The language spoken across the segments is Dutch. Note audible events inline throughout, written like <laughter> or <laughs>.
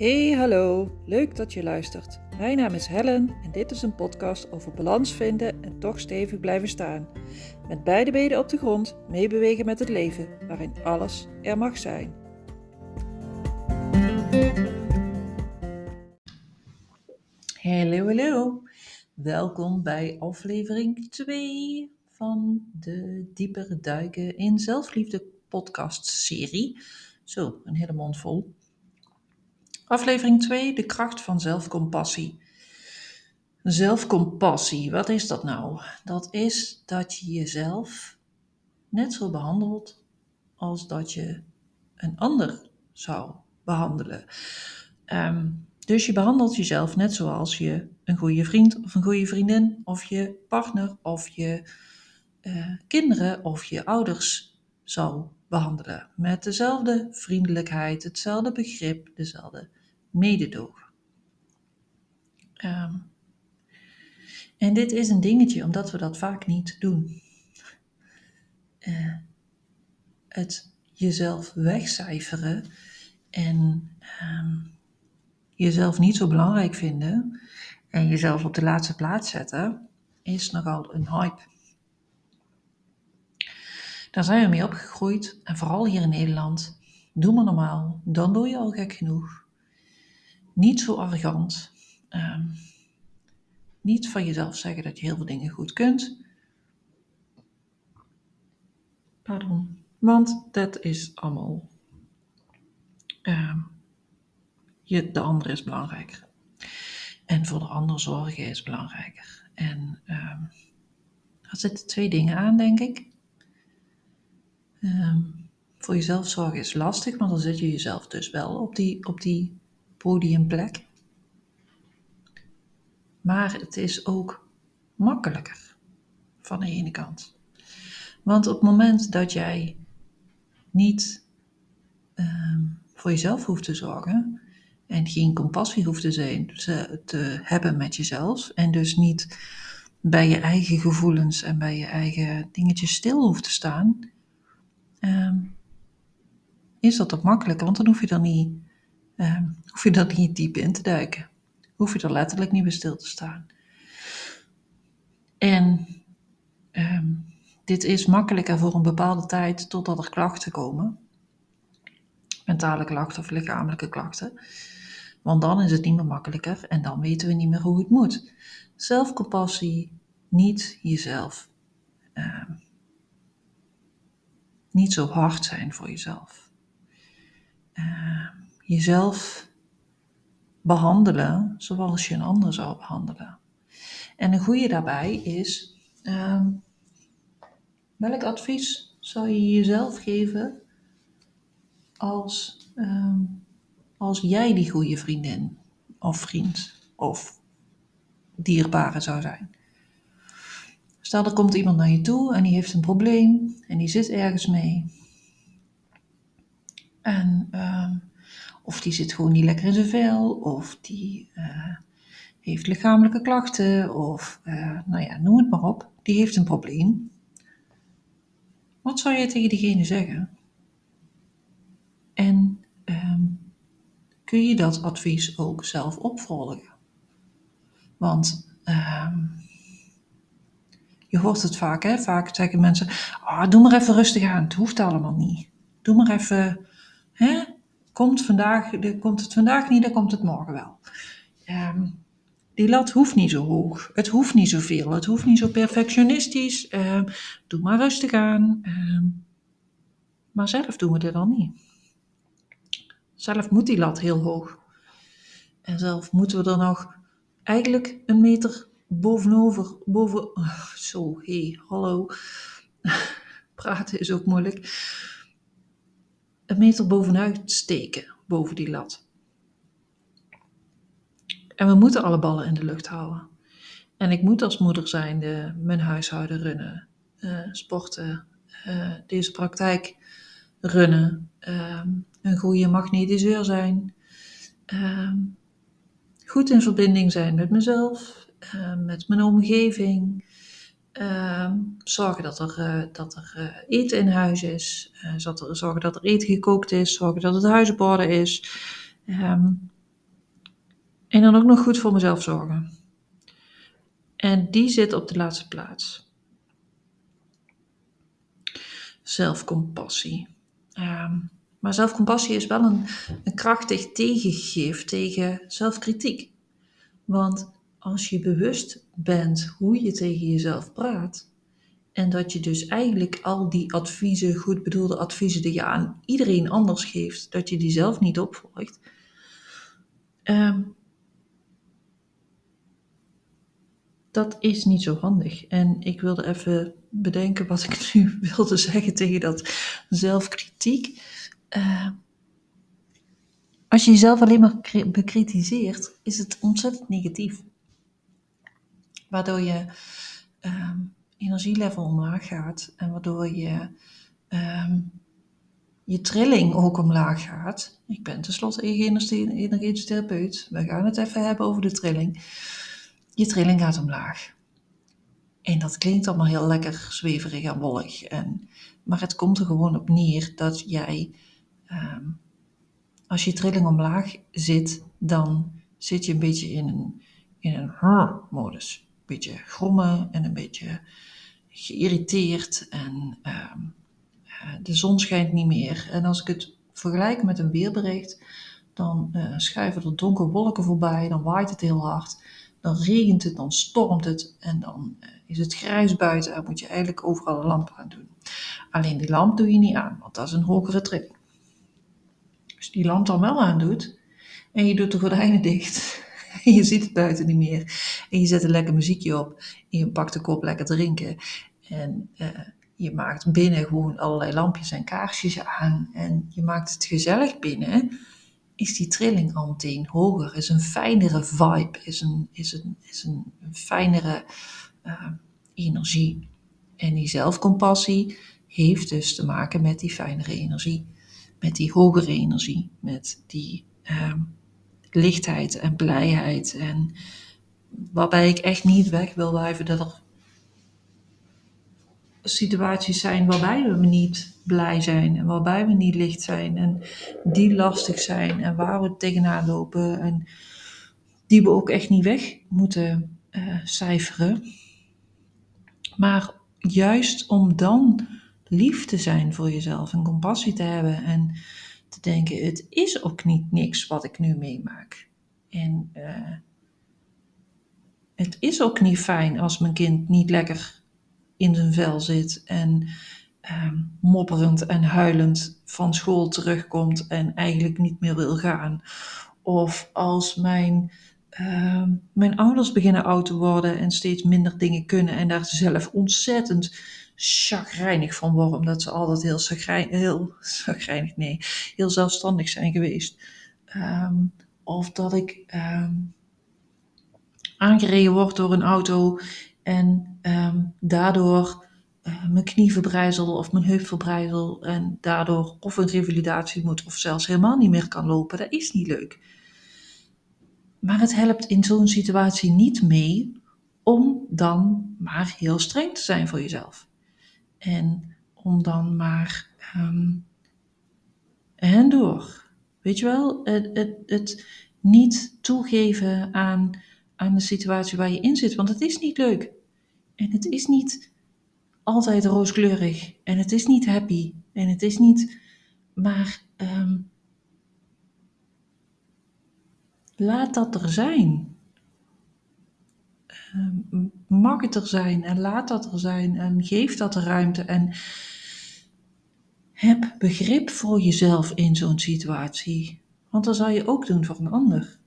Hey, hallo. Leuk dat je luistert. Mijn naam is Helen en dit is een podcast over balans vinden en toch stevig blijven staan. Met beide benen op de grond, meebewegen met het leven, waarin alles er mag zijn. Hallo, hallo. Welkom bij aflevering 2 van de Dieper Duiken in Zelfliefde podcast serie. Zo, een hele mond vol. Aflevering 2, de kracht van zelfcompassie. Zelfcompassie, wat is dat nou? Dat is dat je jezelf net zo behandelt als dat je een ander zou behandelen. Ehm, dus je behandelt jezelf net zoals je een goede vriend of een goede vriendin of je partner of je uh, kinderen of je ouders zou behandelen. Met dezelfde vriendelijkheid, hetzelfde begrip, dezelfde mededogen. Um, en dit is een dingetje, omdat we dat vaak niet doen. Uh, het jezelf wegcijferen en um, jezelf niet zo belangrijk vinden en jezelf op de laatste plaats zetten, is nogal een hype. Daar zijn we mee opgegroeid en vooral hier in Nederland. Doe maar normaal, dan doe je al gek genoeg. Niet zo arrogant. Um, niet van jezelf zeggen dat je heel veel dingen goed kunt. Pardon. Want dat is allemaal. Um, je, de ander is belangrijker. En voor de ander zorgen is belangrijker. En daar zitten twee dingen aan, denk ik. Voor jezelf zorgen is lastig, want dan zet je jezelf dus wel op die, op die podiumplek. Maar het is ook makkelijker van de ene kant. Want op het moment dat jij niet um, voor jezelf hoeft te zorgen en geen compassie hoeft te, zijn, te, hebben met jezelf en dus niet bij je eigen gevoelens en bij je eigen dingetjes stil hoeft te staan, um, is dat ook makkelijker, want dan hoef je er niet, um, hoef je er niet diep in te duiken. Hoef je er letterlijk niet bij stil te staan. En um, dit is makkelijker voor een bepaalde tijd totdat er klachten komen. Mentale klachten of lichamelijke klachten. Want dan is het niet meer makkelijker en dan weten we niet meer hoe het moet. Zelfcompassie, niet jezelf. Uh, niet zo hard zijn voor jezelf. Jezelf behandelen zoals je een ander zou behandelen. En een goede daarbij is, uh, welk advies zou je jezelf geven als, uh, als jij die goede vriendin of vriend of dierbare zou zijn? Stel, er komt iemand naar je toe en die heeft een probleem en die zit ergens mee. En uh, of die zit gewoon niet lekker in zijn vel, of die uh, heeft lichamelijke klachten, of uh, nou ja, noem het maar op. Die heeft een probleem. Wat zou je tegen diegene zeggen? En um, kun je dat advies ook zelf opvolgen? Want um, je hoort het vaak, hè? Vaak zeggen mensen: oh, Doe maar even rustig aan, het hoeft allemaal niet. Doe maar even, hè? Komt, vandaag, komt het vandaag niet, dan komt het morgen wel. Um, die lat hoeft niet zo hoog. Het hoeft niet zoveel. Het hoeft niet zo perfectionistisch. Um, doe maar rustig aan. Um, maar zelf doen we dit dan niet. Zelf moet die lat heel hoog. En zelf moeten we er nog eigenlijk een meter bovenover, boven, oh, zo, hé, hey, hallo, <laughs> praten is ook moeilijk, een meter bovenuit steken, boven die lat. En we moeten alle ballen in de lucht houden. En ik moet als moeder zijnde mijn huishouden runnen, uh, sporten, uh, deze praktijk runnen, uh, een goede magnetiseur zijn, ehm, goed in verbinding zijn met mezelf, uh, met mijn omgeving. Uh, zorgen dat er, uh, dat er uh, eten in huis is. zorgen dat er eten gekookt is. Zorgen dat het huis op orde is. Um, En dan ook nog goed voor mezelf zorgen. En die zit op de laatste plaats. Zelfcompassie. Ehm, maar zelfcompassie is wel een, een krachtig tegengif tegen zelfkritiek. Want als je bewust bent hoe je tegen jezelf praat, en dat je dus eigenlijk al die adviezen, goed bedoelde adviezen die je aan iedereen anders geeft, dat je die zelf niet opvolgt. Ehm, dat is niet zo handig. En ik wilde even bedenken wat ik <laughs> nu wilde zeggen tegen dat zelfkritiek. Uh, als je jezelf alleen maar bekritiseert, is het ontzettend negatief. Waardoor je uh, energielevel omlaag gaat en waardoor je uh, je trilling ook omlaag gaat. Ik ben tenslotte energetisch therapeut. We gaan het even hebben over de trilling. Je trilling gaat omlaag. En dat klinkt allemaal heel lekker zweverig en wollig. En, maar het komt er gewoon op neer dat jij, ehm, als je trilling omlaag zit, dan zit je een beetje in een, in een modus. Beetje grommen en een beetje geïrriteerd. En ehm, eh, de zon schijnt niet meer. En als ik het vergelijk met een weerbericht, dan uh, schuiven er donkere wolken voorbij, dan waait het heel hard dan regent het, dan stormt het en dan eh, is het grijs buiten en moet je eigenlijk overal een lamp aan doen. Alleen die lamp doe je niet aan, want dat is een hogere trilling. Als die lamp dan wel aandoet en je doet de gordijnen dicht <laughs> je ziet het buiten niet meer. En je zet een lekker muziekje op en je pakt de kop lekker drinken. En uh, je maakt binnen gewoon allerlei lampjes en kaarsjes aan. En je maakt het gezellig binnen. Is die trilling al meteen hoger, is een fijnere vibe, is een, is een, is een, fijnere uh, energie. En die zelfcompassie heeft dus te maken met die fijnere energie, met die hogere energie, met die uh, lichtheid en blijheid. En waarbij ik echt niet weg wil blijven dat er situaties zijn waarbij we niet blij zijn en waarbij we niet licht zijn en die lastig zijn en waar we tegenaan lopen en die we ook echt niet weg moeten uh, cijferen. Maar juist om dan lief te zijn voor jezelf en compassie te hebben en te denken: het is ook niet niks wat ik nu meemaak. En uh, het is ook niet fijn als mijn kind niet lekker in zijn vel zit en um, mopperend en huilend van school terugkomt en eigenlijk niet meer wil gaan. Of als mijn, uh, mijn ouders beginnen oud te worden en steeds minder dingen kunnen en daar zelf ontzettend chagrijnig van worden, omdat ze altijd heel chagrijnig, heel nee, heel zelfstandig zijn geweest. Um, of dat ik um, aangereden word door een auto en um, daardoor uh, mijn knie verbrijzel of mijn heup verbrijzel en daardoor of een revalidatie moet of zelfs helemaal niet meer kan lopen, dat is niet leuk. Maar het helpt in zo'n situatie niet mee om dan maar heel streng te zijn voor jezelf. En om dan maar um, en door. Weet je wel, het, het, het niet toegeven aan, aan de situatie waar je in zit, want het is niet leuk. En het is niet altijd rooskleurig. En het is niet happy. En het is niet. Maar um, laat dat er zijn. Um, mag het er zijn en laat dat er zijn en geef dat de ruimte en heb begrip voor jezelf in zo'n situatie. Want dat zal je ook doen voor een ander.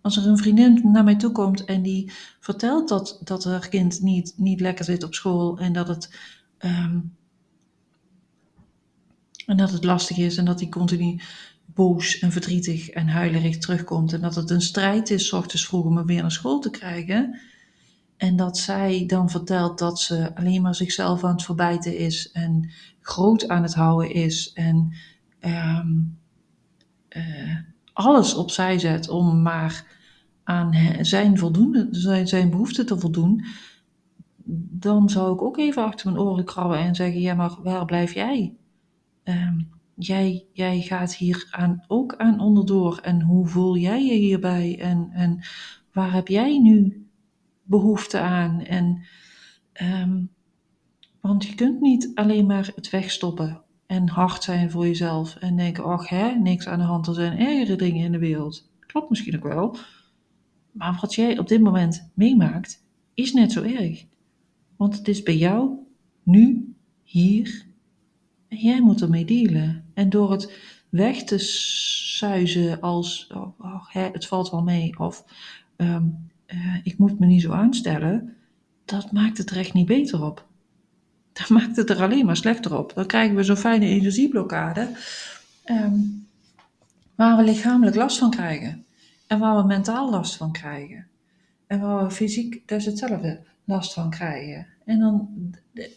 Als er een vriendin naar mij toe komt en die vertelt dat, dat haar kind niet, niet lekker zit op school en dat het, um, en dat het lastig is en dat hij continu boos en verdrietig en huilerig terugkomt en dat het een strijd is, s ochtends vroeg om hem weer naar school te krijgen. En dat zij dan vertelt dat ze alleen maar zichzelf aan het verbijten is en groot aan het houden is en um, uh, alles opzij zet om maar aan zijn, voldoende, zijn, zijn behoeften te voldoen, dan zou ik ook even achter mijn oren krabben en zeggen: Ja, maar waar blijf jij? Um, jij, jij gaat hier aan, ook aan onderdoor. En hoe voel jij je hierbij? En, en waar heb jij nu behoefte aan? En, ehm, want je kunt niet alleen maar het wegstoppen en hard zijn voor jezelf en denken, ach hè, niks aan de hand, er zijn ergere dingen in de wereld. Klopt misschien ook wel. Maar wat jij op dit moment meemaakt, is net zo erg. Want het is bij jou, nu, hier. En jij moet ermee dealen. En door het weg te suizen als, oh, oh, het valt wel mee, of ehm, eh, ik moet me niet zo aanstellen, dat maakt het er echt niet beter op. Dat maakt het er alleen maar slechter op. Dan krijgen we zo'n fijne energieblokkade, ehm, waar we lichamelijk last van krijgen. En waar we mentaal last van krijgen. En waar we fysiek dus hetzelfde last van krijgen. En dan,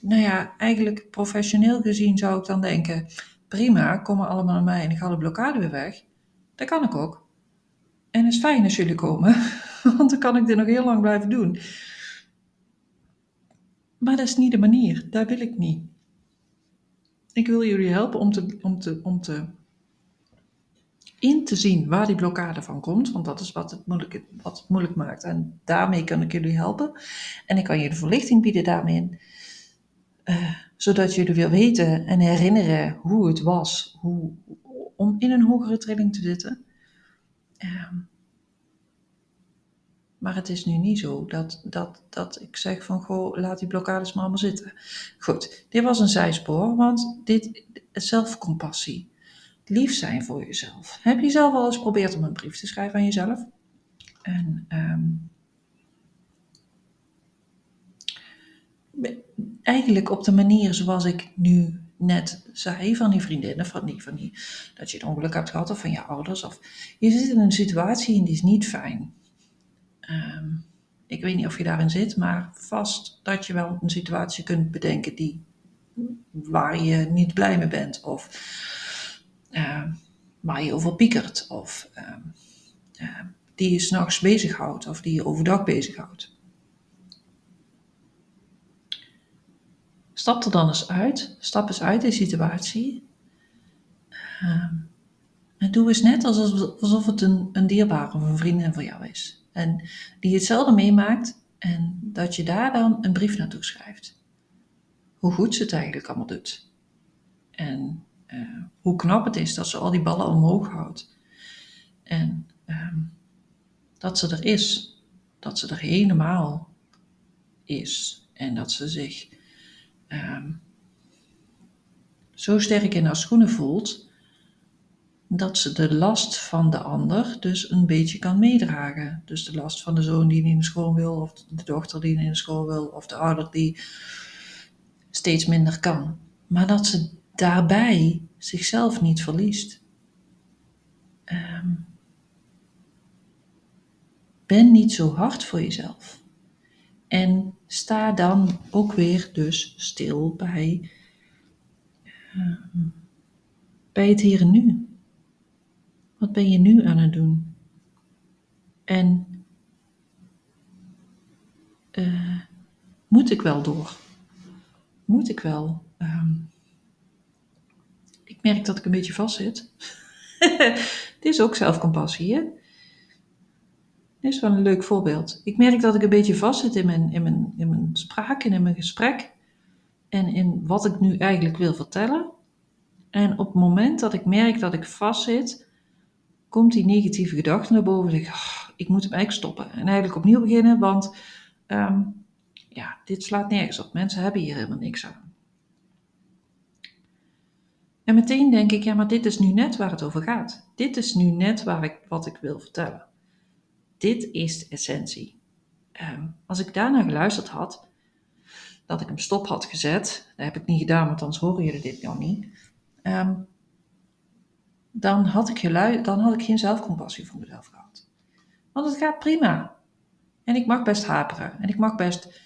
nou ja, eigenlijk professioneel gezien zou ik dan denken: prima, komen allemaal naar mij en ik haal de blokkade weer weg. Dat kan ik ook. En het is fijn als jullie komen, <laughs> want dan kan ik dit nog heel lang blijven doen. Maar dat is niet de manier, daar wil ik niet. Ik wil jullie helpen om te, om te, om te in te zien waar die blokkade van komt, want dat is wat het moeilijk, wat het moeilijk maakt. En daarmee kan ik jullie helpen. En ik kan de verlichting bieden daarmee, uh, zodat jullie weer weten en herinneren hoe het was hoe, om in een hogere trilling te zitten. Uh, maar het is nu niet zo dat, dat, dat ik zeg van, goh, laat die blokkades maar allemaal zitten. Goed, dit was een zijspoor, want dit zelfcompassie lief zijn voor jezelf. Heb je zelf al eens geprobeerd om een brief te schrijven aan jezelf? En um, eigenlijk op de manier zoals ik nu net zei van die vriendinnen, van die, van die, dat je het ongeluk hebt gehad of van je ouders. Of je zit in een situatie en die is niet fijn. Um, ik weet niet of je daarin zit, maar vast dat je wel een situatie kunt bedenken die, waar je niet blij mee bent. Of uh, waar je over piekert of uh, die je s'nachts bezighoudt of die je overdag bezighoudt. Stap er dan eens uit, stap eens uit die situatie. Ehm, en doe eens net alsof, alsof het een, een dierbare of een vriendin van jou is. En die hetzelfde meemaakt en dat je daar dan een brief naartoe schrijft. Hoe goed ze het eigenlijk allemaal doet. En uh, hoe knap het is dat ze al die ballen omhoog houdt. En uh, dat ze er is. Dat ze er helemaal is. En dat ze zich uh, zo sterk in haar schoenen voelt. Dat ze de last van de ander dus een beetje kan meedragen. Dus de last van de zoon die niet de school wil, of de dochter die niet de school wil, of de ouder die steeds minder kan. Maar dat ze daarbij zichzelf niet verliest. Um, ben niet zo hard voor jezelf. En sta dan ook weer dus stil bij, um, bij het hier en nu. Wat ben je nu aan het doen? En uh, moet ik wel door? Moet ik wel? Um, ik merk dat ik een beetje vast zit. Dit <laughs> is ook zelfcompassie, hè? Dit is wel een leuk voorbeeld. Ik merk dat ik een beetje vast zit in mijn, in mijn, in mijn spraak en in mijn gesprek. En in wat ik nu eigenlijk wil vertellen. En op het moment dat ik merk dat ik vast zit, komt die negatieve gedachte naar boven. Oh, ik moet hem eigenlijk stoppen. En eigenlijk opnieuw beginnen, want um, ja, dit slaat nergens op. Mensen hebben hier helemaal niks aan. En meteen denk ik, ja, maar dit is nu net waar het over gaat. Dit is nu net waar ik, wat ik wil vertellen. Dit is de essentie. Um, als ik daarna geluisterd had, dat ik hem stop had gezet, dat heb ik niet gedaan, want anders horen jullie dit nog niet. Um, dan, had ik gelui, dan had ik geen zelfcompassie voor mezelf gehad. Want het gaat prima. En ik mag best haperen. En ik mag best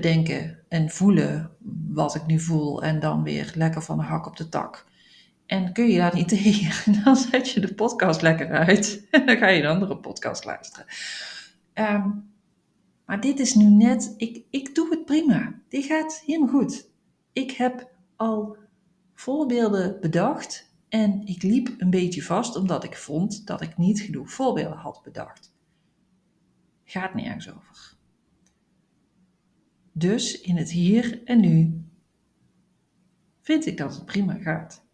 bedenken en voelen wat ik nu voel en dan weer lekker van de hak op de tak. En kun je daar niet <laughs> tegen, dan zet je de podcast lekker uit en <laughs> dan ga je een andere podcast luisteren. Um, maar dit is nu net, ik, ik doe het prima. Dit gaat helemaal goed. Ik heb al voorbeelden bedacht en ik liep een beetje vast omdat ik vond dat ik niet genoeg voorbeelden had bedacht. Gaat nergens over. Dus in het hier en nu vind ik dat het prima gaat.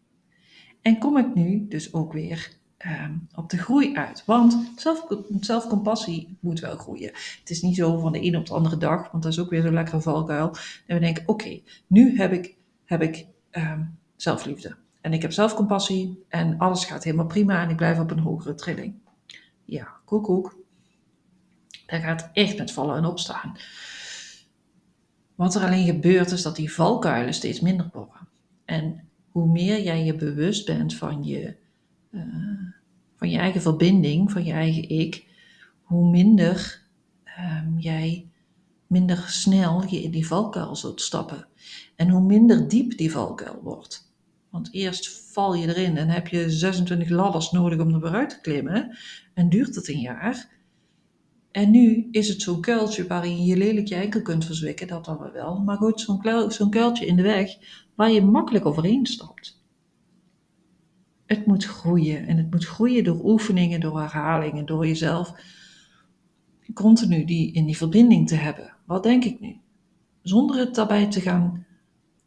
En kom ik nu dus ook weer Ehm, op de groei uit. Want zelf, zelfcompassie moet wel groeien. Het is niet zo van de een op de andere dag, want dat is ook weer zo'n lekkere valkuil. En we denken, oké, nu heb ik, heb ik ehm, zelfliefde. En ik heb zelfcompassie en alles gaat helemaal prima en ik blijf op een hogere trilling. Ja, koek koek. Dat gaat echt met vallen en opstaan. Wat er alleen gebeurt is dat die valkuilen steeds minder worden. En hoe meer jij je bewust bent van je uh, van je eigen verbinding, van je eigen ik, hoe minder um, jij minder snel je in die valkuil zult stappen. En hoe minder diep die valkuil wordt. Want eerst val je erin en heb je 26 ladders nodig om er weer uit te klimmen. En duurt het een jaar. En nu is het zo'n kuiltje waarin je lelijk je enkel kunt verzwikken, dat dan wel. Maar goed, zo'n zo'n kuiltje in de weg waar je makkelijk overheen stapt. Het moet groeien. En het moet groeien door oefeningen, door herhalingen, door jezelf continu die, in die verbinding te hebben. Wat denk ik nu? Zonder het daarbij te gaan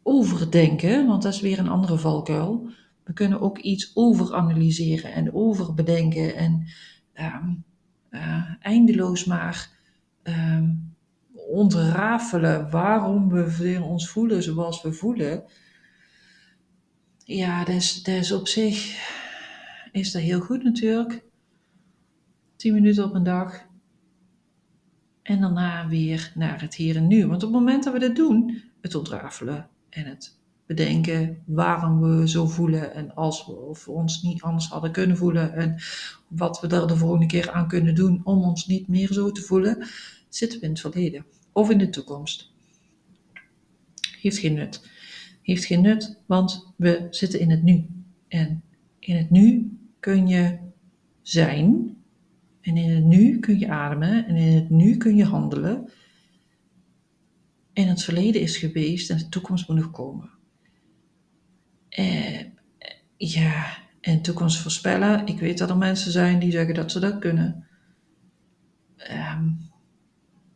overdenken, want dat is weer een andere valkuil. We kunnen ook iets overanalyseren en overbedenken en ehm, eh, eindeloos maar um, ontrafelen waarom we ons voelen zoals we voelen ja, dat is op zich is dat heel goed natuurlijk. 10 minuten op een dag. En daarna weer naar het hier en nu. Want op het moment dat we dat doen, het ontrafelen en het bedenken waarom we zo voelen en als we of ons niet anders hadden kunnen voelen en wat we er de volgende keer aan kunnen doen om ons niet meer zo te voelen, zitten we in het verleden of in de toekomst. Heeft geen nut heeft geen nut, want we zitten in het nu. En in het nu kun je zijn. En in het nu kun je ademen. En in het nu kun je handelen. En het verleden is geweest en de toekomst moet nog komen. Eh, ja, en toekomst voorspellen. Ik weet dat er mensen zijn die zeggen dat ze dat kunnen. Um,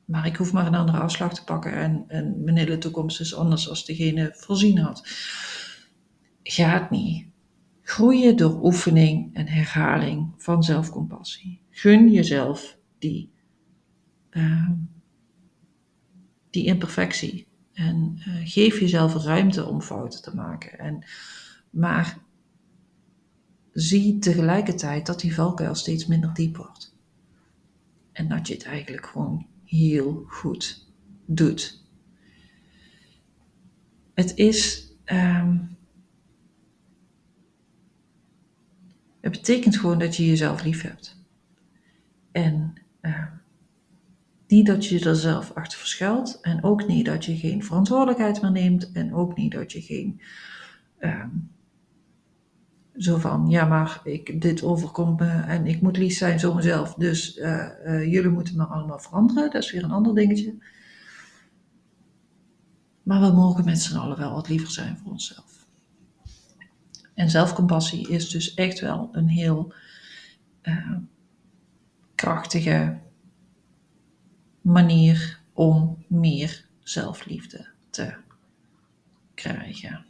maar ik hoef maar een andere afslag te pakken en, en mijn hele toekomst is anders als degene voorzien had. Gaat niet. Groeien door oefening en herhaling van zelfcompassie. Gun jezelf die, uh, die imperfectie. En uh, geef jezelf ruimte om fouten te maken. En, maar zie tegelijkertijd dat die valkuil steeds minder diep wordt. En dat je het eigenlijk gewoon heel goed doet. Het is. Um, het betekent gewoon dat je jezelf lief hebt. En uh, niet dat je er zelf achter verschuilt. En ook niet dat je geen verantwoordelijkheid meer neemt. En ook niet dat je geen. Um, zo van, ja, maar ik, dit overkomt me en ik moet lief zijn zo mezelf. Dus uh, uh, jullie moeten me allemaal veranderen. Dat is weer een ander dingetje. Maar we mogen met z'n allen wel wat liever zijn voor onszelf. En zelfcompassie is dus echt wel een heel uh, krachtige manier om meer zelfliefde te krijgen.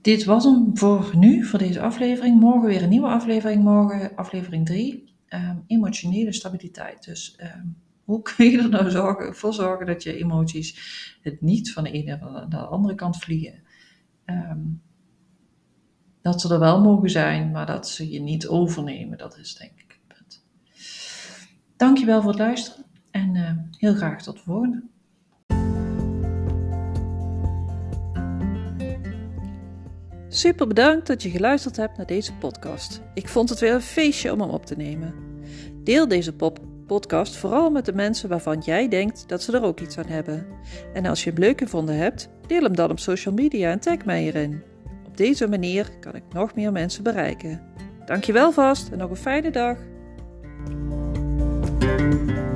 Dit was hem voor nu, voor deze aflevering. Morgen weer een nieuwe aflevering. Morgen aflevering 3. Ehm, emotionele stabiliteit. Dus um, hoe kun je er nou zorgen, voor zorgen dat je emoties het niet van de ene naar de andere kant vliegen? Um, dat ze er wel mogen zijn, maar dat ze je niet overnemen. Dat is denk ik. Dankjewel voor het luisteren en uh, heel graag tot de volgende. Super bedankt dat je geluisterd hebt naar deze podcast. Ik vond het weer een feestje om hem op te nemen. Deel deze podcast vooral met de mensen waarvan jij denkt dat ze er ook iets aan hebben. En als je hem leuk gevonden hebt, deel hem dan op social media en tag mij erin. Op deze manier kan ik nog meer mensen bereiken. Dankjewel vast en nog een fijne dag. Thank you.